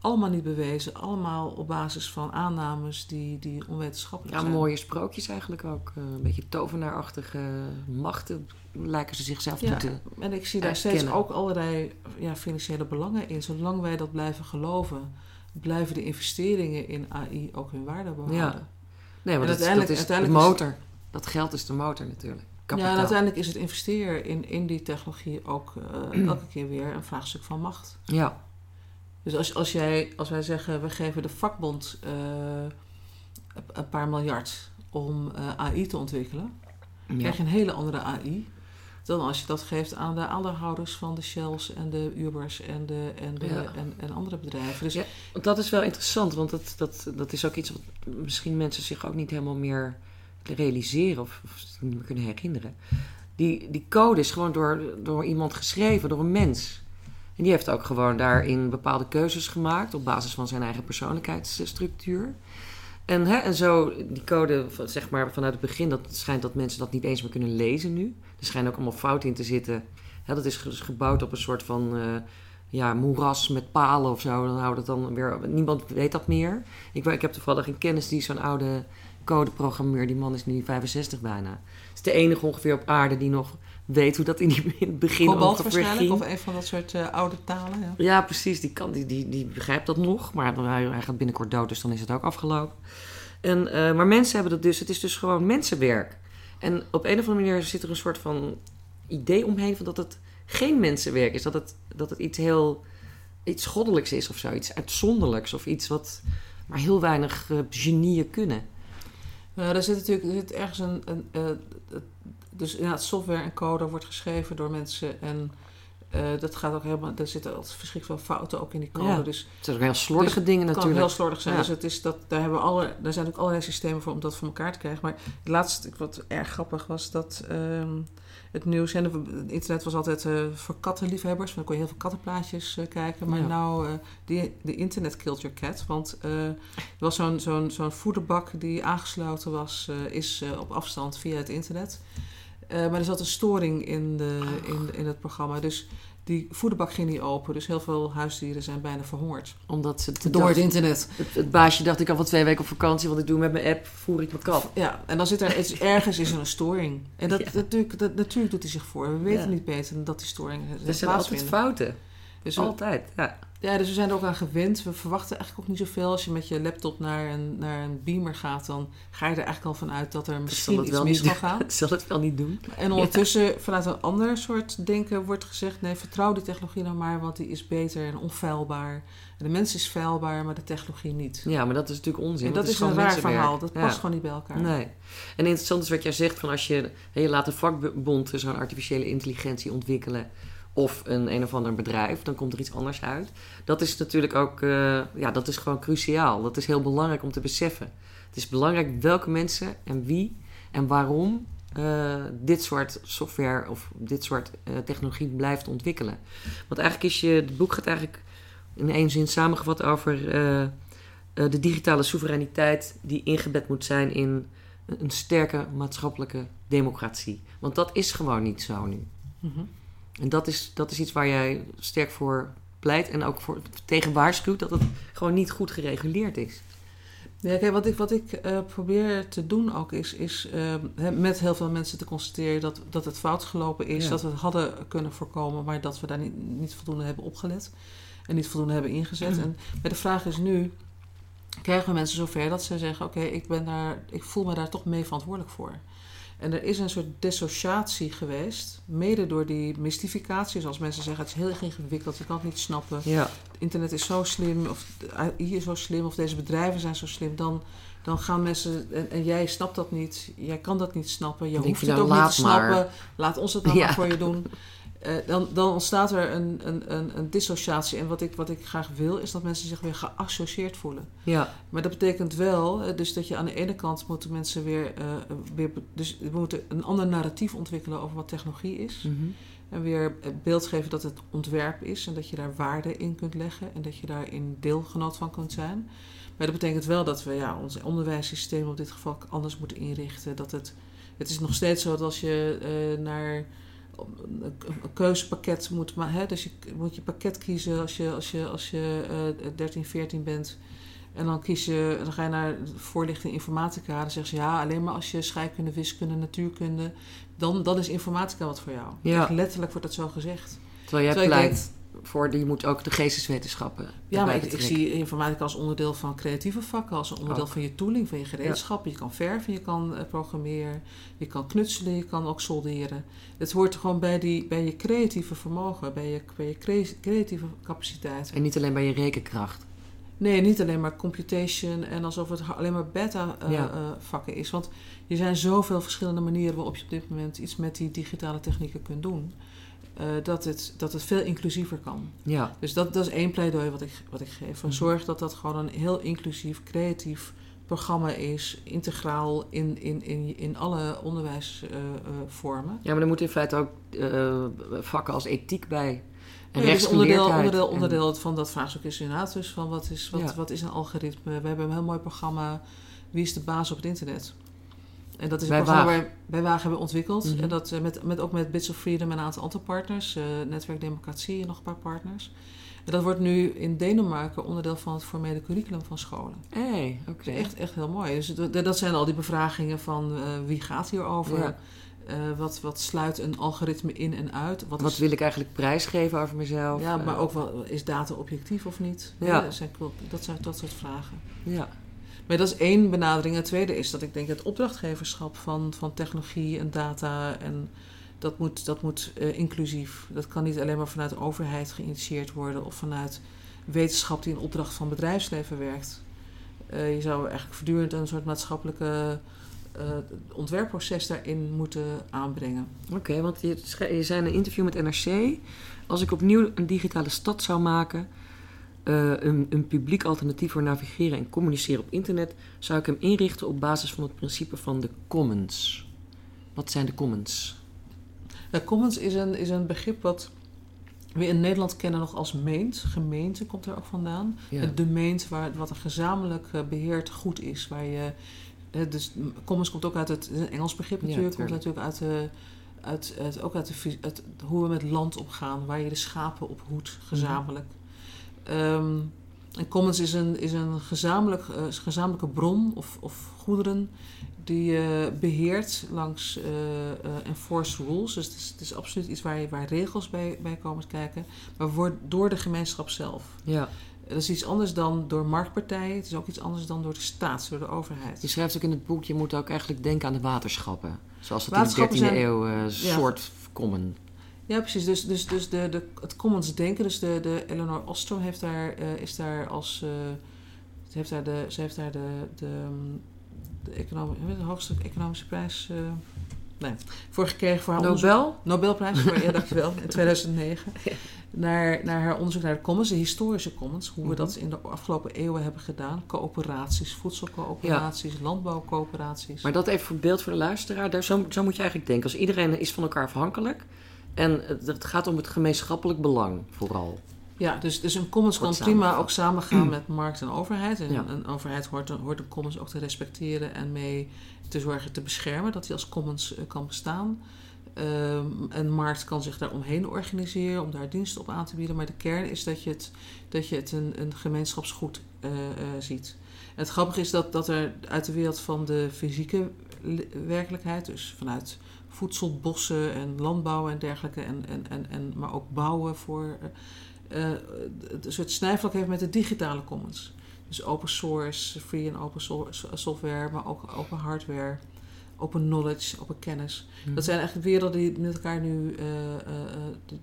Allemaal niet bewezen. Allemaal op basis van aannames die, die onwetenschappelijk Ja, zijn. mooie sprookjes eigenlijk ook. Eh, een beetje tovenaarachtige machten lijken ze zichzelf Ja, te... en ik zie daar steeds ook allerlei ja, financiële belangen in. Zolang wij dat blijven geloven, blijven de investeringen in AI ook hun waarde behouden. Ja. Nee, En dat, is- dat uiteindelijk- is de is- motor. Dat geld is de motor natuurlijk. Kapitaal. Ja, en uiteindelijk is het investeren in, in die technologie ook eh, elke keer weer een vraagstuk van macht. Ja, Dus als, als, jij, als wij zeggen, we geven de vakbond eh, een paar miljard om eh, AI te ontwikkelen, ja. krijg je een hele andere AI dan als je dat geeft aan de aandeelhouders van de Shells en de Ubers en, de, en, de, Ja. en, en andere bedrijven. Dus Ja. dat is wel interessant, want dat, dat, dat is ook iets wat misschien mensen zich ook niet helemaal meer realiseren of, niet kunnen herinneren. Die, die code is gewoon door, door iemand geschreven, door een mens. En die heeft ook gewoon daarin bepaalde keuzes gemaakt op basis van zijn eigen persoonlijkheidsstructuur. En, hè, en zo, die code, zeg maar vanuit het begin, dat schijnt dat mensen dat niet eens meer kunnen lezen nu. Er schijnen ook allemaal fouten in te zitten. Dat is ge- gebouwd op een soort van eh, ja, moeras met palen of zo. Dan houdt het dan weer. Niemand weet dat meer. Ik, ik heb toevallig een kennis die zo'n oude codeprogrammeur. Die man is nu 65 bijna. Het is de enige ongeveer op aarde die nog weet hoe dat in, die, in het begin Cobalt waarschijnlijk, ging. of een van dat soort eh, oude talen. Ja. Ja, precies. Die, kan, die, die, die begrijpt dat nog. Maar hij, hij gaat binnenkort dood, dus dan is het ook afgelopen. En, eh, maar mensen hebben dat dus. Het is dus gewoon mensenwerk. En op een of andere manier zit er een soort van idee omheen van dat het geen mensenwerk is. Dat het, dat het iets heel iets goddelijks is of zo. Iets uitzonderlijks of iets wat maar heel weinig eh, genieën kunnen. Er zit natuurlijk er zit ergens een. een eh, het- dus inderdaad, software en code wordt geschreven door mensen. En eh, dat gaat ook helemaal. Er zitten altijd verschrikkelijk veel fouten ook in die code. Ja, Dus Het zijn ook heel slordige dingen het kan natuurlijk. heel slordig zijn. Ja. Dus het is dat, daar, hebben we alle, daar zijn ook allerlei systemen voor om dat voor elkaar te krijgen. Maar het laatste wat erg grappig was dat ehm, het nieuws. En het internet was altijd eh, voor kattenliefhebbers. Dan kon je heel veel kattenplaatjes eh, kijken. Maar Ja. nou, eh, de internet killed your cat. Want er was zo'n zo'n zo'n voederbak die aangesloten was, is op afstand via het internet. Maar er zat een storing in, de, in, in het programma. Dus die voederbak ging niet open. Dus heel veel huisdieren zijn bijna verhongerd. Omdat ze Door het internet. het, het baasje dacht ik al van twee weken op vakantie. Want ik doe met mijn app, voer ik mijn kat. Ja, en dan zit er ergens is er een storing. En dat, Ja. natuurlijk, dat, natuurlijk doet hij zich voor. We weten Ja. niet beter dan dat die storing Er zijn altijd fouten. Dus Altijd, ja. Ja, dus we zijn er ook aan gewend. We verwachten eigenlijk ook niet zoveel. Als je met je laptop naar een, naar een beamer gaat, dan ga je er eigenlijk al van uit dat er misschien het iets wel mis kan gaan. Zal het wel niet doen. En ondertussen, vanuit een ander soort denken, wordt gezegd: nee, vertrouw die technologie nou maar, want die is beter en onfeilbaar. De mens is feilbaar, maar de technologie niet. Ja, maar dat is natuurlijk onzin. en dat is een raar verhaal. Dat Ja. past gewoon niet bij elkaar. Nee. En interessant is wat jij zegt van als je, je laat een vakbond zo'n artificiële intelligentie ontwikkelen of een een of ander bedrijf, dan komt er iets anders uit. Dat is natuurlijk ook, eh, ja, dat is gewoon cruciaal. Dat is heel belangrijk om te beseffen. Het is belangrijk welke mensen en wie en waarom eh, dit soort software of dit soort eh, technologie blijft ontwikkelen. Want eigenlijk is je, het boek gaat eigenlijk in één zin samengevat over de digitale soevereiniteit die ingebed moet zijn in een sterke maatschappelijke democratie. Want dat is gewoon niet zo nu. Mhm. En dat is, dat is iets waar jij sterk voor pleit en ook voor tegen waarschuwt dat het gewoon niet goed gereguleerd is. Ja, kijk, wat ik, wat ik eh, probeer te doen ook is, is eh, hè, met heel veel mensen te constateren dat, dat het fout gelopen is. Ja. Dat we het hadden kunnen voorkomen, maar dat we daar niet, niet voldoende hebben opgelet. En niet voldoende hebben ingezet. En maar de vraag is nu, krijgen we mensen zover dat ze zeggen... oké, ik ben daar, ik voel me daar toch mee verantwoordelijk voor. En er is een soort dissociatie geweest, mede door die mystificatie. Zoals mensen zeggen, het is heel ingewikkeld, je kan het niet snappen Ja, internet is zo slim, of AI is zo slim, of deze bedrijven zijn zo slim, dan, dan gaan mensen, en, en jij snapt dat niet, jij kan dat niet snappen, je hoeft het nou, ook niet te maar. snappen, laat ons het nou Ja. maar voor je doen. Eh, dan, dan ontstaat er een, een, een, een dissociatie. En wat ik, wat ik graag wil, is dat mensen zich weer geassocieerd voelen. Ja, Maar dat betekent wel, eh, dus dat je aan de ene kant moeten mensen weer, eh, weer dus we moeten een ander narratief ontwikkelen over wat technologie is. mhm. En weer het beeld geven dat het ontwerp is en dat je daar waarde in kunt leggen en dat je daarin deelgenoot van kunt zijn. Maar dat betekent wel dat we ja, ons onderwijssysteem op dit geval anders moeten inrichten. Dat het, het is nog steeds zo dat als je eh, naar een, keuzepakket moet maken, dus je moet je pakket kiezen als je, als je, als je eh 13, 14 bent. En dan kies je, dan ga je naar voorlichting informatica. Dan zeggen ze ja, alleen maar als je scheikunde, wiskunde, natuurkunde, dan, dan is informatica wat voor jou. Ja. Echt letterlijk wordt dat zo gezegd. Terwijl jij Terwijl pleit voor, die je moet ook de geesteswetenschappen Ja, maar ik, zie informatica als onderdeel van creatieve vakken, als een onderdeel Ook. van je tooling, van je gereedschappen. Je kan verven, je kan eh, programmeren, je kan knutselen, je kan ook solderen. Het hoort gewoon bij, die, bij je creatieve vermogen, bij je, bij je cre- creatieve capaciteit. En niet alleen bij je rekenkracht. Nee, niet alleen maar computation en alsof het alleen maar beta eh, Ja. eh, vakken is. Want er zijn zoveel verschillende manieren waarop je op dit moment iets met die digitale technieken kunt doen. Eh, dat, het, dat het veel inclusiever kan. Ja, Dus dat, dat is één pleidooi wat ik, wat ik geef. Van Mhm. zorg dat dat gewoon een heel inclusief, creatief programma is. Integraal in, in, in, in alle onderwijsvormen. ja maar er moeten in feite ook eh, vakken als ethiek bij. En Ja, dus onderdeel, onderdeel, En- onderdeel van dat vraagstuk is inderdaad dus van wat is, wat, Ja. wat is een algoritme. We hebben een heel mooi programma Wie is de baas op het internet? En dat is een Bij programma Waag. waar wij Waag hebben ontwikkeld. Mhm. En dat eh, met, met, ook met Bits of Freedom en een aantal andere partners. eh, Netwerk Democratie en nog een paar partners. En dat wordt nu in Denemarken onderdeel van het formele curriculum van scholen. Hey, oké. Dat is echt, echt heel mooi. Dus dat zijn al die bevragingen van eh, wie gaat hierover? Ja. Eh, wat, wat sluit een algoritme in en uit? Wat, Wat is, wil ik eigenlijk prijsgeven over mezelf? ja, maar ook wel, is data objectief of niet? Ja. dat, zijn, dat zijn dat soort vragen. Ja, Maar dat is één benadering. Het tweede is dat ik denk het opdrachtgeverschap van, van technologie en data en dat moet, dat moet eh, inclusief. Dat kan niet alleen maar vanuit de overheid geïnitieerd worden of vanuit wetenschap die in opdracht van bedrijfsleven werkt. Eh, je zou eigenlijk voortdurend een soort maatschappelijke eh, ontwerpproces daarin moeten aanbrengen. oké. want je, je zei een interview met NRC... als ik opnieuw een digitale stad zou maken... eh, een, een publiek alternatief voor navigeren en communiceren op internet... zou ik hem inrichten op basis van het principe van de commons. Wat zijn de commons? Ja, commons is een, is een begrip wat we in Nederland kennen nog als meent. Gemeente komt er ook vandaan. Ja. Het domein waar, wat een gezamenlijk eh, beheerd goed is. Waar je, eh, dus commons komt ook uit het, Engels begrip Ja, natuurlijk. komt tuurlijk. natuurlijk uit, de, uit, uit, ook uit de, uit hoe we met land omgaan. Waar je de schapen op hoedt, gezamenlijk. Ehm, en commons is een, is een gezamenlijk, eh, gezamenlijke bron of, of goederen die je beheert langs eh, eh, enforced rules. Dus het is, het is absoluut iets waar, waar regels bij, bij komen kijken. Maar wordt door de gemeenschap zelf. ja. Dat is iets anders dan door marktpartijen. Het is ook iets anders dan door de staat, door de overheid. Je schrijft ook in het boek... je moet ook eigenlijk denken aan de waterschappen. Zoals dat in de 13e zijn- eeuw eh, Ja. soort common. Ja, precies. Dus, dus, dus de, de, het commons denken, dus de, de Eleanor Ostrom heeft daar, eh, is daar als... eh, ze heeft daar de, ze heeft daar de, de, ehm, de, hoogste economische prijs eh, nee, voor gekregen voor haar onderzoek. Nobel? Nobelprijs, voor, ja, dankjewel, in 2009. Naar, naar haar onderzoek naar de commons, de historische commons. Hoe we Mhm. dat in de afgelopen eeuwen hebben gedaan. Coöperaties, voedselcoöperaties, landbouwcoöperaties. Maar dat even voor beeld voor de luisteraar. Daar, zo, zo moet je eigenlijk denken. Als iedereen is van elkaar afhankelijk. En het, gaat om het gemeenschappelijk belang vooral. Ja, dus, dus een commons kan prima ook samengaan met markt en overheid. En Ja. een overheid hoort, een- hoort een commons ook te respecteren en mee te zorgen te beschermen dat die als commons eh, kan bestaan. Ehm, een markt kan zich daar omheen organiseren om daar diensten op aan te bieden. Maar de kern is dat je het, dat je het een, een gemeenschapsgoed eh, eh, ziet. En het grappige is dat, dat er uit de wereld van de fysieke werkelijkheid, dus vanuit voedsel, bossen en landbouw en dergelijke, en, en, en, en, maar ook bouwen voor. een soort snijvlak heeft met de digitale commons. Dus open source, free en open so- software, maar ook open hardware, open knowledge, open kennis. Mhm. Dat zijn eigenlijk werelden die met elkaar nu eh,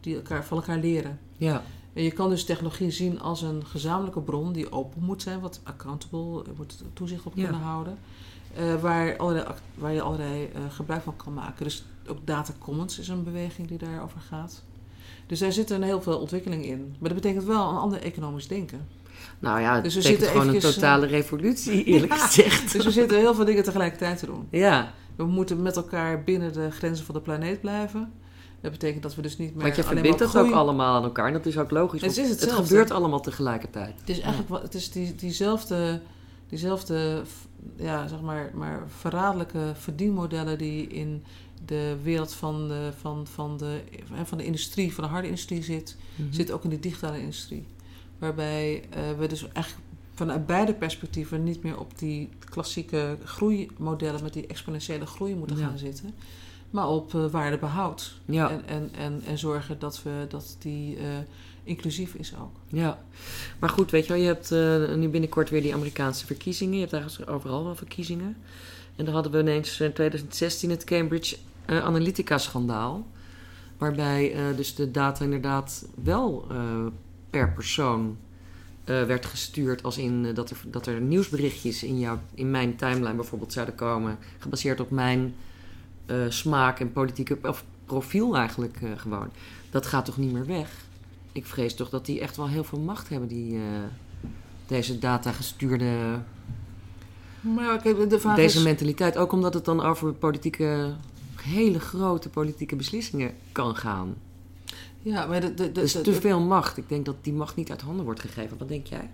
die- elkaar, van elkaar leren. Ja, En je kan dus technologie zien als een gezamenlijke bron die open moet zijn, wat accountable, moet toezicht op Ja. kunnen houden. Eh, waar, allerlei, waar je allerlei eh, gebruik van kan maken. Dus ook Data Commons is een beweging die daarover gaat. Dus daar zit een heel veel ontwikkeling in. Maar dat betekent wel een ander economisch denken. Nou ja, het Dus betekent zitten gewoon een eventjes, totale revolutie, eerlijk Ja. gezegd. Dus we zitten heel veel dingen tegelijkertijd te doen. Ja, We moeten met elkaar binnen de grenzen van de planeet blijven. Dat betekent dat we dus niet meer want je verbindt dat ook allemaal aan elkaar. En dat is ook logisch. Het is hetzelfde. gebeurt allemaal tegelijkertijd. Het is eigenlijk het is die, diezelfde, diezelfde ja, zeg maar, maar verraderlijke verdienmodellen die in de wereld van de, van, van, de, van de industrie, van de harde industrie zit, Mhm. zit ook in de digitale industrie. Waarbij eh, we dus eigenlijk vanuit beide perspectieven niet meer op die klassieke groeimodellen met die exponentiële groei moeten Ja. gaan zitten. Maar op eh, waardebehoud. Ja, En, en, en, en zorgen dat, we, dat die eh, inclusief is ook. ja. Maar goed, weet je wel, je hebt eh, nu binnenkort weer die Amerikaanse verkiezingen. Je hebt eigenlijk overal wel verkiezingen. En dan hadden we ineens in 2016 het Cambridge eh, Analytica-schandaal. Waarbij eh, dus de data inderdaad wel eh, per persoon eh, werd gestuurd. Als in eh, dat, er, dat er nieuwsberichtjes in, jouw, in mijn timeline bijvoorbeeld zouden komen. Gebaseerd op mijn eh, smaak en politieke of profiel eigenlijk eh, gewoon. Dat gaat toch niet meer weg? Ik vrees toch dat die echt wel heel veel macht hebben, die, eh, deze data gestuurde Maar ja, kijk, de vraag deze is... mentaliteit. Ook omdat het dan over politieke, hele grote politieke beslissingen kan gaan. Ja, maar de, de, de, Dus te veel macht. Ik denk dat die macht niet uit handen wordt gegeven. Wat denk jij?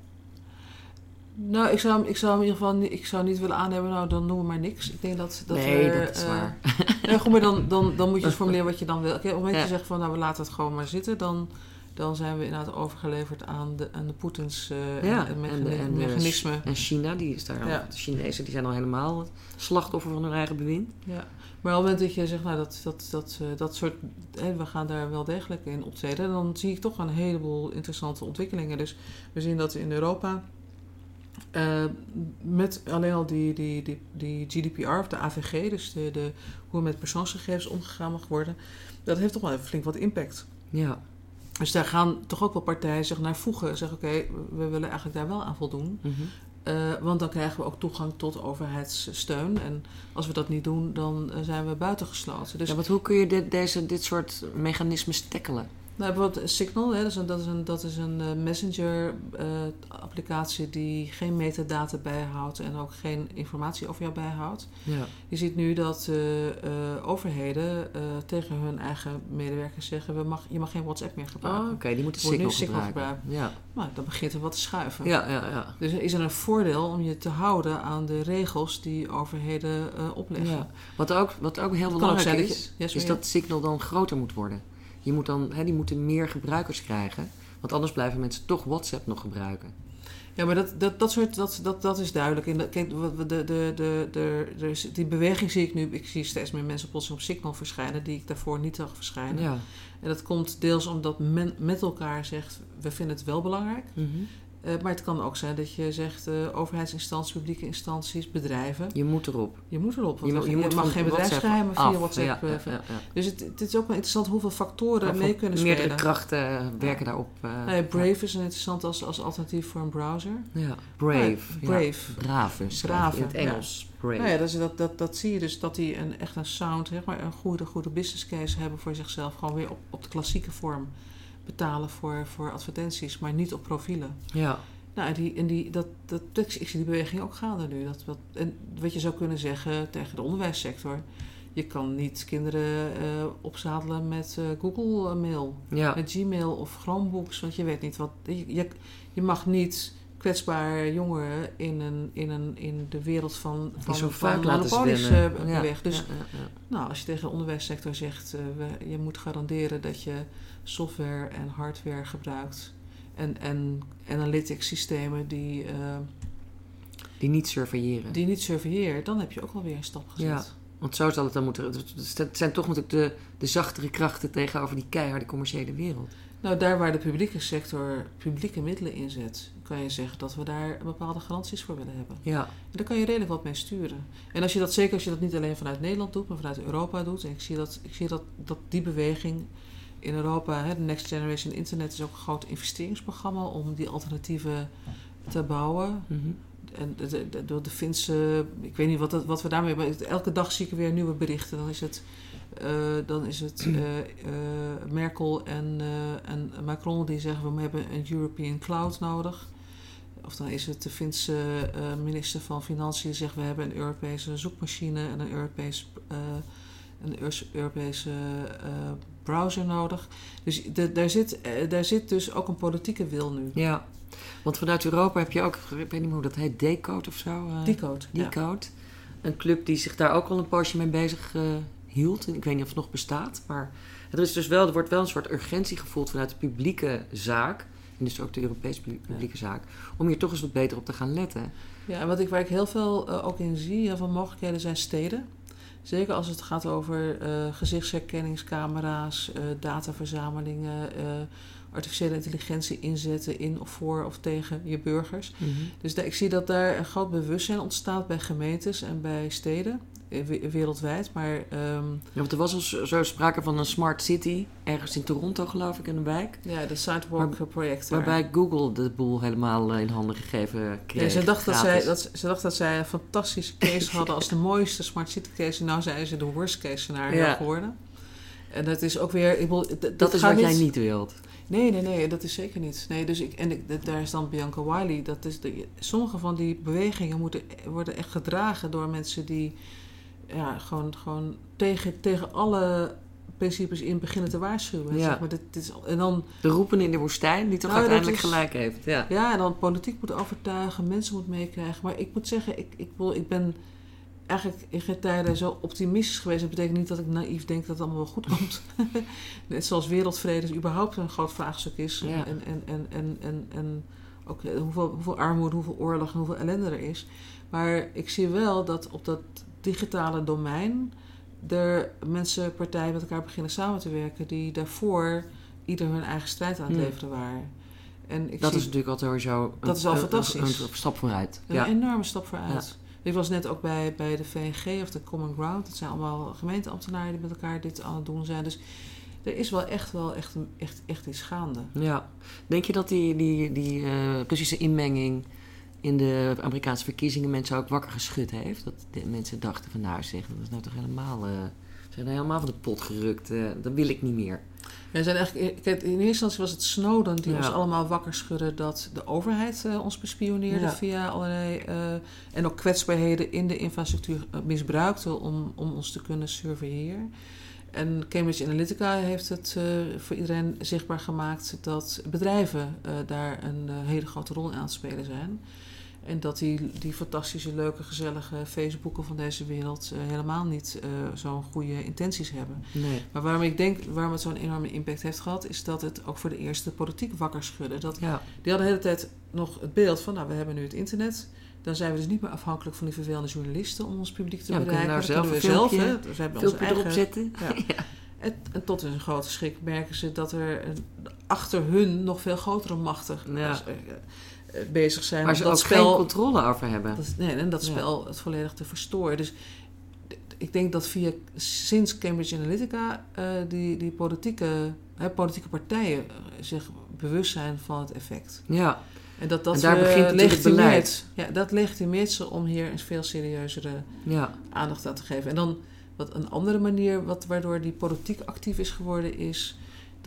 Nou, ik zou, ik zou in ieder geval niet, ik zou niet willen aannemen, nou dan noem maar niks. Ik denk dat, dat nee, we, dat is eh, waar. Ja, goed, maar dan, dan, dan moet je eens formuleren wat je dan wil. Kijk, op het moment dat Ja. je zegt van nou we laten het gewoon maar zitten, dan, dan zijn we inderdaad overgeleverd aan de, aan de Poetins eh Ja, en, en mechani- de- en de- mechanismen. En China, die is daar al, Ja. de Chinezen die zijn al helemaal het slachtoffer van hun eigen bewind. Ja. Maar op het moment dat je zegt, nou dat, dat, dat, eh, dat soort, hè, we gaan daar wel degelijk in optreden, dan zie ik toch een heleboel interessante ontwikkelingen. Dus we zien dat in Europa eh, met alleen al die, die, die, die GDPR of de AVG, dus de, de, hoe met persoonsgegevens omgegaan mag worden, dat heeft toch wel even flink wat impact. Ja. Dus daar gaan toch ook wel partijen zich naar voegen. Zeggen, oké, we willen eigenlijk daar wel aan voldoen. Mhm. Eh, want dan krijgen we ook toegang tot overheidssteun. En als we dat niet doen, dan eh, zijn we buitengesloten. Dus ja, want hoe kun je dit, deze, dit soort mechanismes tackelen? Nou, bijvoorbeeld Signal, hè, dat is een, dat is een, dat is een eh, messenger-applicatie die geen metadata bijhoudt en ook geen informatie over jou bijhoudt. Ja. Je ziet nu dat eh, eh, overheden eh, tegen hun eigen medewerkers zeggen: we mag, je mag geen WhatsApp meer gebruiken. Oh, oké, die moeten nu Signal Signal gebruiken. Ja. Nou, dan begint er wat te schuiven. Ja, ja, ja. Dus is er een voordeel om je te houden aan de regels die overheden eh, opleggen. Ja. Wat ook, wat ook heel ook belangrijk is, dat is dat Signal dan groter moet worden. Je moet dan, hè, die moeten meer gebruikers krijgen. Want anders blijven mensen toch WhatsApp nog gebruiken. Ja, maar dat, dat, dat soort, dat, dat, dat is duidelijk. En dat, kijk, de, de, de, de, de, is- die beweging zie ik nu. Ik zie steeds meer mensen plotseling op Signal verschijnen die ik daarvoor niet zag verschijnen. Ja. En dat komt deels omdat men met elkaar zegt, we vinden het wel belangrijk. Mhm. Maar het kan ook zijn dat je zegt, eh, overheidsinstanties, publieke instanties, bedrijven. Je moet erop. Je moet erop. Want Je, moet- je moet mag geen bedrijfsgeheimen via af. WhatsApp. Ja, eh, ja, ja. Dus het, het is ook wel interessant hoeveel factoren mee kunnen Meerdere spelen. krachten werken daarop. eh, Nou Brave is een interessant als, als alternatief voor een browser. Ja, brave. Brave. Brave. Brave, In het. Engels. Brave. Nou ja, dat, dat, dat, dat zie je dus dat die een, echt een sound, zeg maar, een goede, goede business case hebben voor zichzelf. Gewoon weer op, op de klassieke vorm betalen voor, voor advertenties, maar niet op profielen. Ja. Nou, en die, en die, dat, dat, ik zie die beweging ook gaande nu. Dat, wat, en wat je zou kunnen zeggen tegen de onderwijssector. Je kan niet kinderen eh, opzadelen met eh, Google Mail, Ja. met Gmail of Chromebooks. Want je weet niet wat. Je, je, je mag niet kwetsbare jongeren in, een, in, een, in de wereld van, van, zo van monopolies eh, Ja, beweegt. Dus ja, nou, als je tegen de onderwijssector zegt, eh, we, je moet garanderen dat je software en hardware gebruikt en, en analytics systemen die, eh, Die niet surveilleren. die niet surveilleert, dan heb je ook alweer een stap gezet. Ja. Want zo zal het dan moeten. Het zijn toch natuurlijk de, de zachtere krachten tegenover die keiharde commerciële wereld. Nou, daar waar de publieke sector publieke middelen inzet, kan je zeggen dat we daar bepaalde garanties voor willen hebben. Ja. En daar kan je redelijk wat mee sturen. En als je dat zeker als je dat niet alleen vanuit Nederland doet, maar vanuit Europa doet. En ik zie dat, ik zie dat, dat die beweging in Europa, hè, de Next Generation Internet is ook een groot investeringsprogramma om die alternatieven te bouwen. Mhm. En de, de, de, de Finse, ik weet niet wat, dat, wat we daarmee hebben. Elke dag zie ik weer nieuwe berichten. Dan is het eh, dan is het eh, eh, Merkel en, en Macron die zeggen we hebben een European Cloud nodig. Of dan is het de Finse minister van Financiën die zegt we hebben een Europese zoekmachine en een, Europees, eh, een Europese browser nodig. Dus de- daar, zit, eh, daar zit dus ook een politieke wil nu. Ja, want vanuit Europa heb je ook, ik weet niet meer hoe dat heet, Decode of zo? eh, Die code. ja. Decode. Een club die zich daar ook al een poosje mee bezig eh, hield. En ik weet niet of het nog bestaat, maar er, is dus wel, er wordt wel een soort urgentie gevoeld vanuit de publieke zaak. En dus ook de Europese publi- publieke zaak. Om hier toch eens wat beter op te gaan letten. Ja, en wat ik, waar ik heel veel ook in zie, heel veel mogelijkheden zijn steden. Zeker als het gaat over eh, gezichtsherkenningscamera's, eh, dataverzamelingen, eh, artificiële intelligentie inzetten in of voor of tegen je burgers. Dus da- ik zie dat daar een groot bewustzijn ontstaat bij gemeentes en bij steden, eh, we- wereldwijd. Maar ehm, Ja, want er was al zo sprake van een smart city, ergens in Toronto geloof ik, in een wijk. ja, de Sidewalk project. daar. Waarbij Google de boel helemaal eh, in handen gegeven kreeg. Ja, ze, dacht dat zij, dat, ze dacht dat zij een fantastische case hadden als de mooiste smart city case. Nou zijn ze de worst case scenario Ja. geworden. En dat is ook weer... Ik bedoel, Dat is wat jij niet wilt. Nee, nee, nee, dat is zeker niet. Nee, dus ik, en ik, daar is dan Bianca Wiley. Dat is de, sommige van die bewegingen moeten, worden echt gedragen door mensen die ja, gewoon, gewoon tegen, tegen alle principes in beginnen te waarschuwen. Ja. Zeg maar, dit, dit is, en dan De roepen in de woestijn, die toch Nou, uiteindelijk is- gelijk heeft. Ja. Ja, en dan politiek moet overtuigen, mensen moet meekrijgen. Maar ik moet zeggen, ik, ik, wil, ik ben eigenlijk in geen tijden zo optimistisch geweest. Dat betekent niet dat ik naïef denk dat het allemaal wel goed komt. Net zoals wereldvrede überhaupt een groot vraagstuk is. Ja. En, en, en, en, en, en ook eh, hoeveel, hoeveel armoede, hoeveel oorlog en hoeveel ellende er is. Maar ik zie wel dat op dat digitale domein... er mensen, partijen met elkaar beginnen samen te werken... die daarvoor ieder hun eigen strijd aan het Hmm. leveren waren. En ik Dat zie is natuurlijk al sowieso een, Dat is al een- fantastisch. Een, een stap vooruit. een Ja. enorme stap vooruit. Ik was net ook bij, bij de VNG of de Common Ground. Dat zijn allemaal gemeenteambtenaren die met elkaar dit aan het doen zijn. Dus er is wel echt wel echt, echt, echt iets gaande. ja. Denk je dat die, die, die eh, Russische inmenging in de Amerikaanse verkiezingen mensen ook wakker geschud heeft? Dat mensen dachten van nou zeg, dat is nou toch helemaal... ze zijn helemaal van de pot gerukt. eh, dat wil ik niet meer. Ja, zijn eigenlijk, in eerste instantie was het Snowden die Ja. ons allemaal wakker schudde dat de overheid eh, ons bespioneerde Ja. via allerlei. eh, en ook kwetsbaarheden in de infrastructuur eh, misbruikte om, om ons te kunnen surveilleren. En Cambridge Analytica heeft het voor iedereen zichtbaar gemaakt dat bedrijven daar een hele grote rol in aan het spelen zijn. En dat die, die fantastische, leuke, gezellige Facebooken van deze wereld eh, helemaal niet eh, zo'n goede intenties hebben. Nee. Maar waarom ik denk, waarom het zo'n enorme impact heeft gehad, is dat het ook voor de eerste politiek wakker schudde. Dat, Ja. die hadden de hele tijd nog het beeld van, nou, we hebben nu het internet. Dan zijn we dus niet meer afhankelijk van die vervelende journalisten om ons publiek te Ja, we kunnen bereiken. Dan zelf kunnen we een zelf, hè. Dus we hebben onze Filmpje erop eigen... zetten. Ja. En, en tot hun grote schrik merken ze dat er een- achter hun nog veel grotere machten Ja. eh, bezig zijn. Waar om ze dat ook spel, geen controle over hebben. dat, nee, en dat spel het volledig te verstoren. Dus ik denk dat via sinds Cambridge Analytica eh, die, die politieke, hè, politieke partijen eh, zich bewust zijn van het effect. Ja. En dat dat En daar eh, begint het beleid. Ja, dat legitimeert ze om hier een veel serieuzere Ja. aandacht aan te geven. En dan wat een andere manier wat, waardoor die politiek actief is geworden is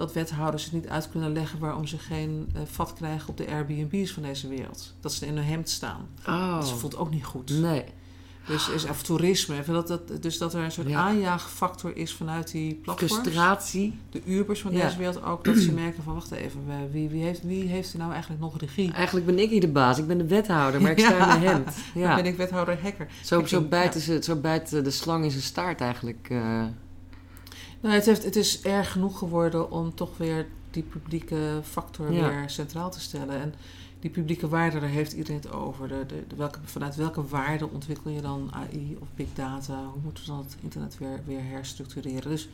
dat wethouders het niet uit kunnen leggen waarom ze geen eh, vat krijgen op de Airbnb's van deze wereld. Dat ze in hun hemd staan. Oh. Dat voelt ook niet goed. Nee. Dus is of toerisme. Dat, dat, dus dat er een soort Ja. aanjaagfactor is vanuit die platforms. Frustratie. De Ubers van Ja. deze wereld ook. Dat ze merken van wacht even. Wie, wie, heeft, wie heeft er nou eigenlijk nog regie? Eigenlijk ben ik hier de baas. Ik ben de wethouder, maar ik sta Ja. in mijn hemd. Dan Ja. ben ik wethouder hacker. Zo, zo, bijten ze, zo bijt de slang in zijn staart eigenlijk. eh. Nou, het, heeft, het is erg genoeg geworden om toch weer die publieke factor Ja. weer centraal te stellen. En die publieke waarde, daar heeft iedereen het over. De, de, de welke, vanuit welke waarde ontwikkel je dan AI of big data? Hoe moeten we dan het internet weer, weer herstructureren? Dus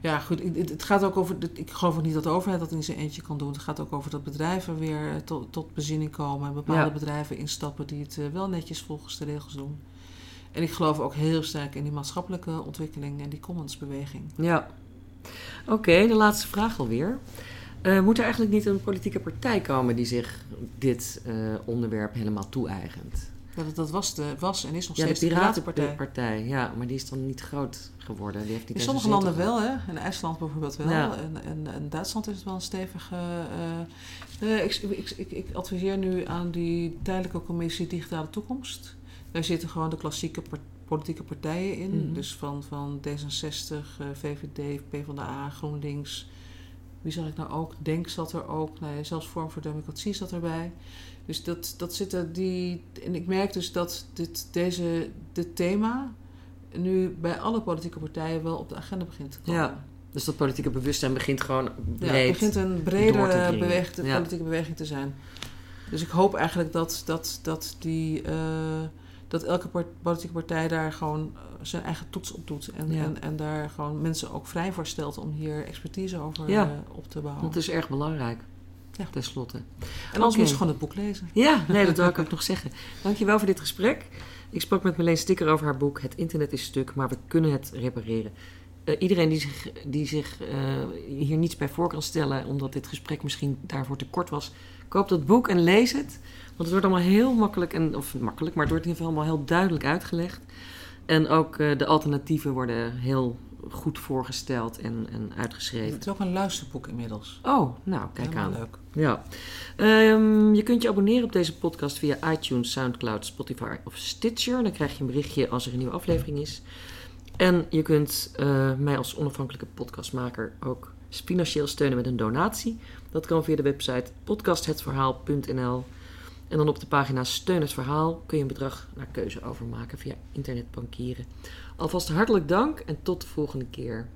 ja, goed. Het, het gaat ook over. Ik geloof ook niet dat de overheid dat in zijn eentje kan doen. Het gaat ook over dat bedrijven weer tot, tot bezinning komen. En bepaalde Ja. bedrijven instappen die het eh, wel netjes volgens de regels doen. En ik geloof ook heel sterk in die maatschappelijke ontwikkeling en die commonsbeweging. Ja. Oké, de laatste vraag alweer. Eh moet er eigenlijk niet een politieke partij komen die zich dit eh, onderwerp helemaal toe-eigent? Dat, dat was, de, was en is nog Ja, steeds de Piratenpartij. Ja, maar die is dan niet groot geworden. Die heeft niet In sommige landen wel, hè. In IJsland bijvoorbeeld wel. Ja. En, en, en Duitsland is het wel een stevige... eh, ik, ik, ik, ik adviseer nu aan die tijdelijke commissie Digitale Toekomst. Daar zitten gewoon de klassieke politieke partijen in. Mhm. Dus van, van D66, eh, VVD, PvdA, GroenLinks. Wie zag ik nou ook? Denk zat er ook. Nou ja, zelfs Vorm voor Democratie zat erbij. Dus dat, dat zitten die... En ik merk dus dat dit, deze, dit thema nu bij alle politieke partijen wel op de agenda begint te komen. Ja, Dus dat politieke bewustzijn begint gewoon Ja, breed. het begint een bredere dringen. beweg- Ja. politieke beweging te zijn. Dus ik hoop eigenlijk dat, dat, dat, die, eh, dat elke politieke partij daar gewoon eh, zijn eigen toets op doet. En, Ja. en, en daar gewoon mensen ook vrij voor stelt om hier expertise over Ja. eh, op te bouwen. Want het is erg belangrijk. Ja. Ten slotte. en anders Oké. moet je gewoon het boek lezen. Ja, nee, dat wil ik ook nog zeggen. Dankjewel voor dit gesprek. Ik sprak met Marleen Sticker over haar boek Het internet is stuk, maar we kunnen het repareren. Eh, iedereen die zich, die zich hier niets bij voor kan stellen, omdat dit gesprek misschien daarvoor te kort was, koop dat boek en lees het. Want het wordt allemaal heel makkelijk, en, of makkelijk, maar het wordt in ieder geval allemaal heel duidelijk uitgelegd. En ook eh, de alternatieven worden heel goed voorgesteld en, en uitgeschreven. Het is ook een luisterboek inmiddels. Oh, nou, kijk Helemaal aan. leuk. Ja. Ehm, je kunt je abonneren op deze podcast via iTunes, Soundcloud, Spotify of Stitcher. Dan krijg je een berichtje als er een nieuwe aflevering is. En je kunt eh, mij als onafhankelijke podcastmaker ook financieel steunen met een donatie. Dat kan via de website podcasthetverhaal.nl. En dan op de pagina Steun het Verhaal kun je een bedrag naar keuze overmaken via internetbankieren. Alvast hartelijk dank en tot de volgende keer.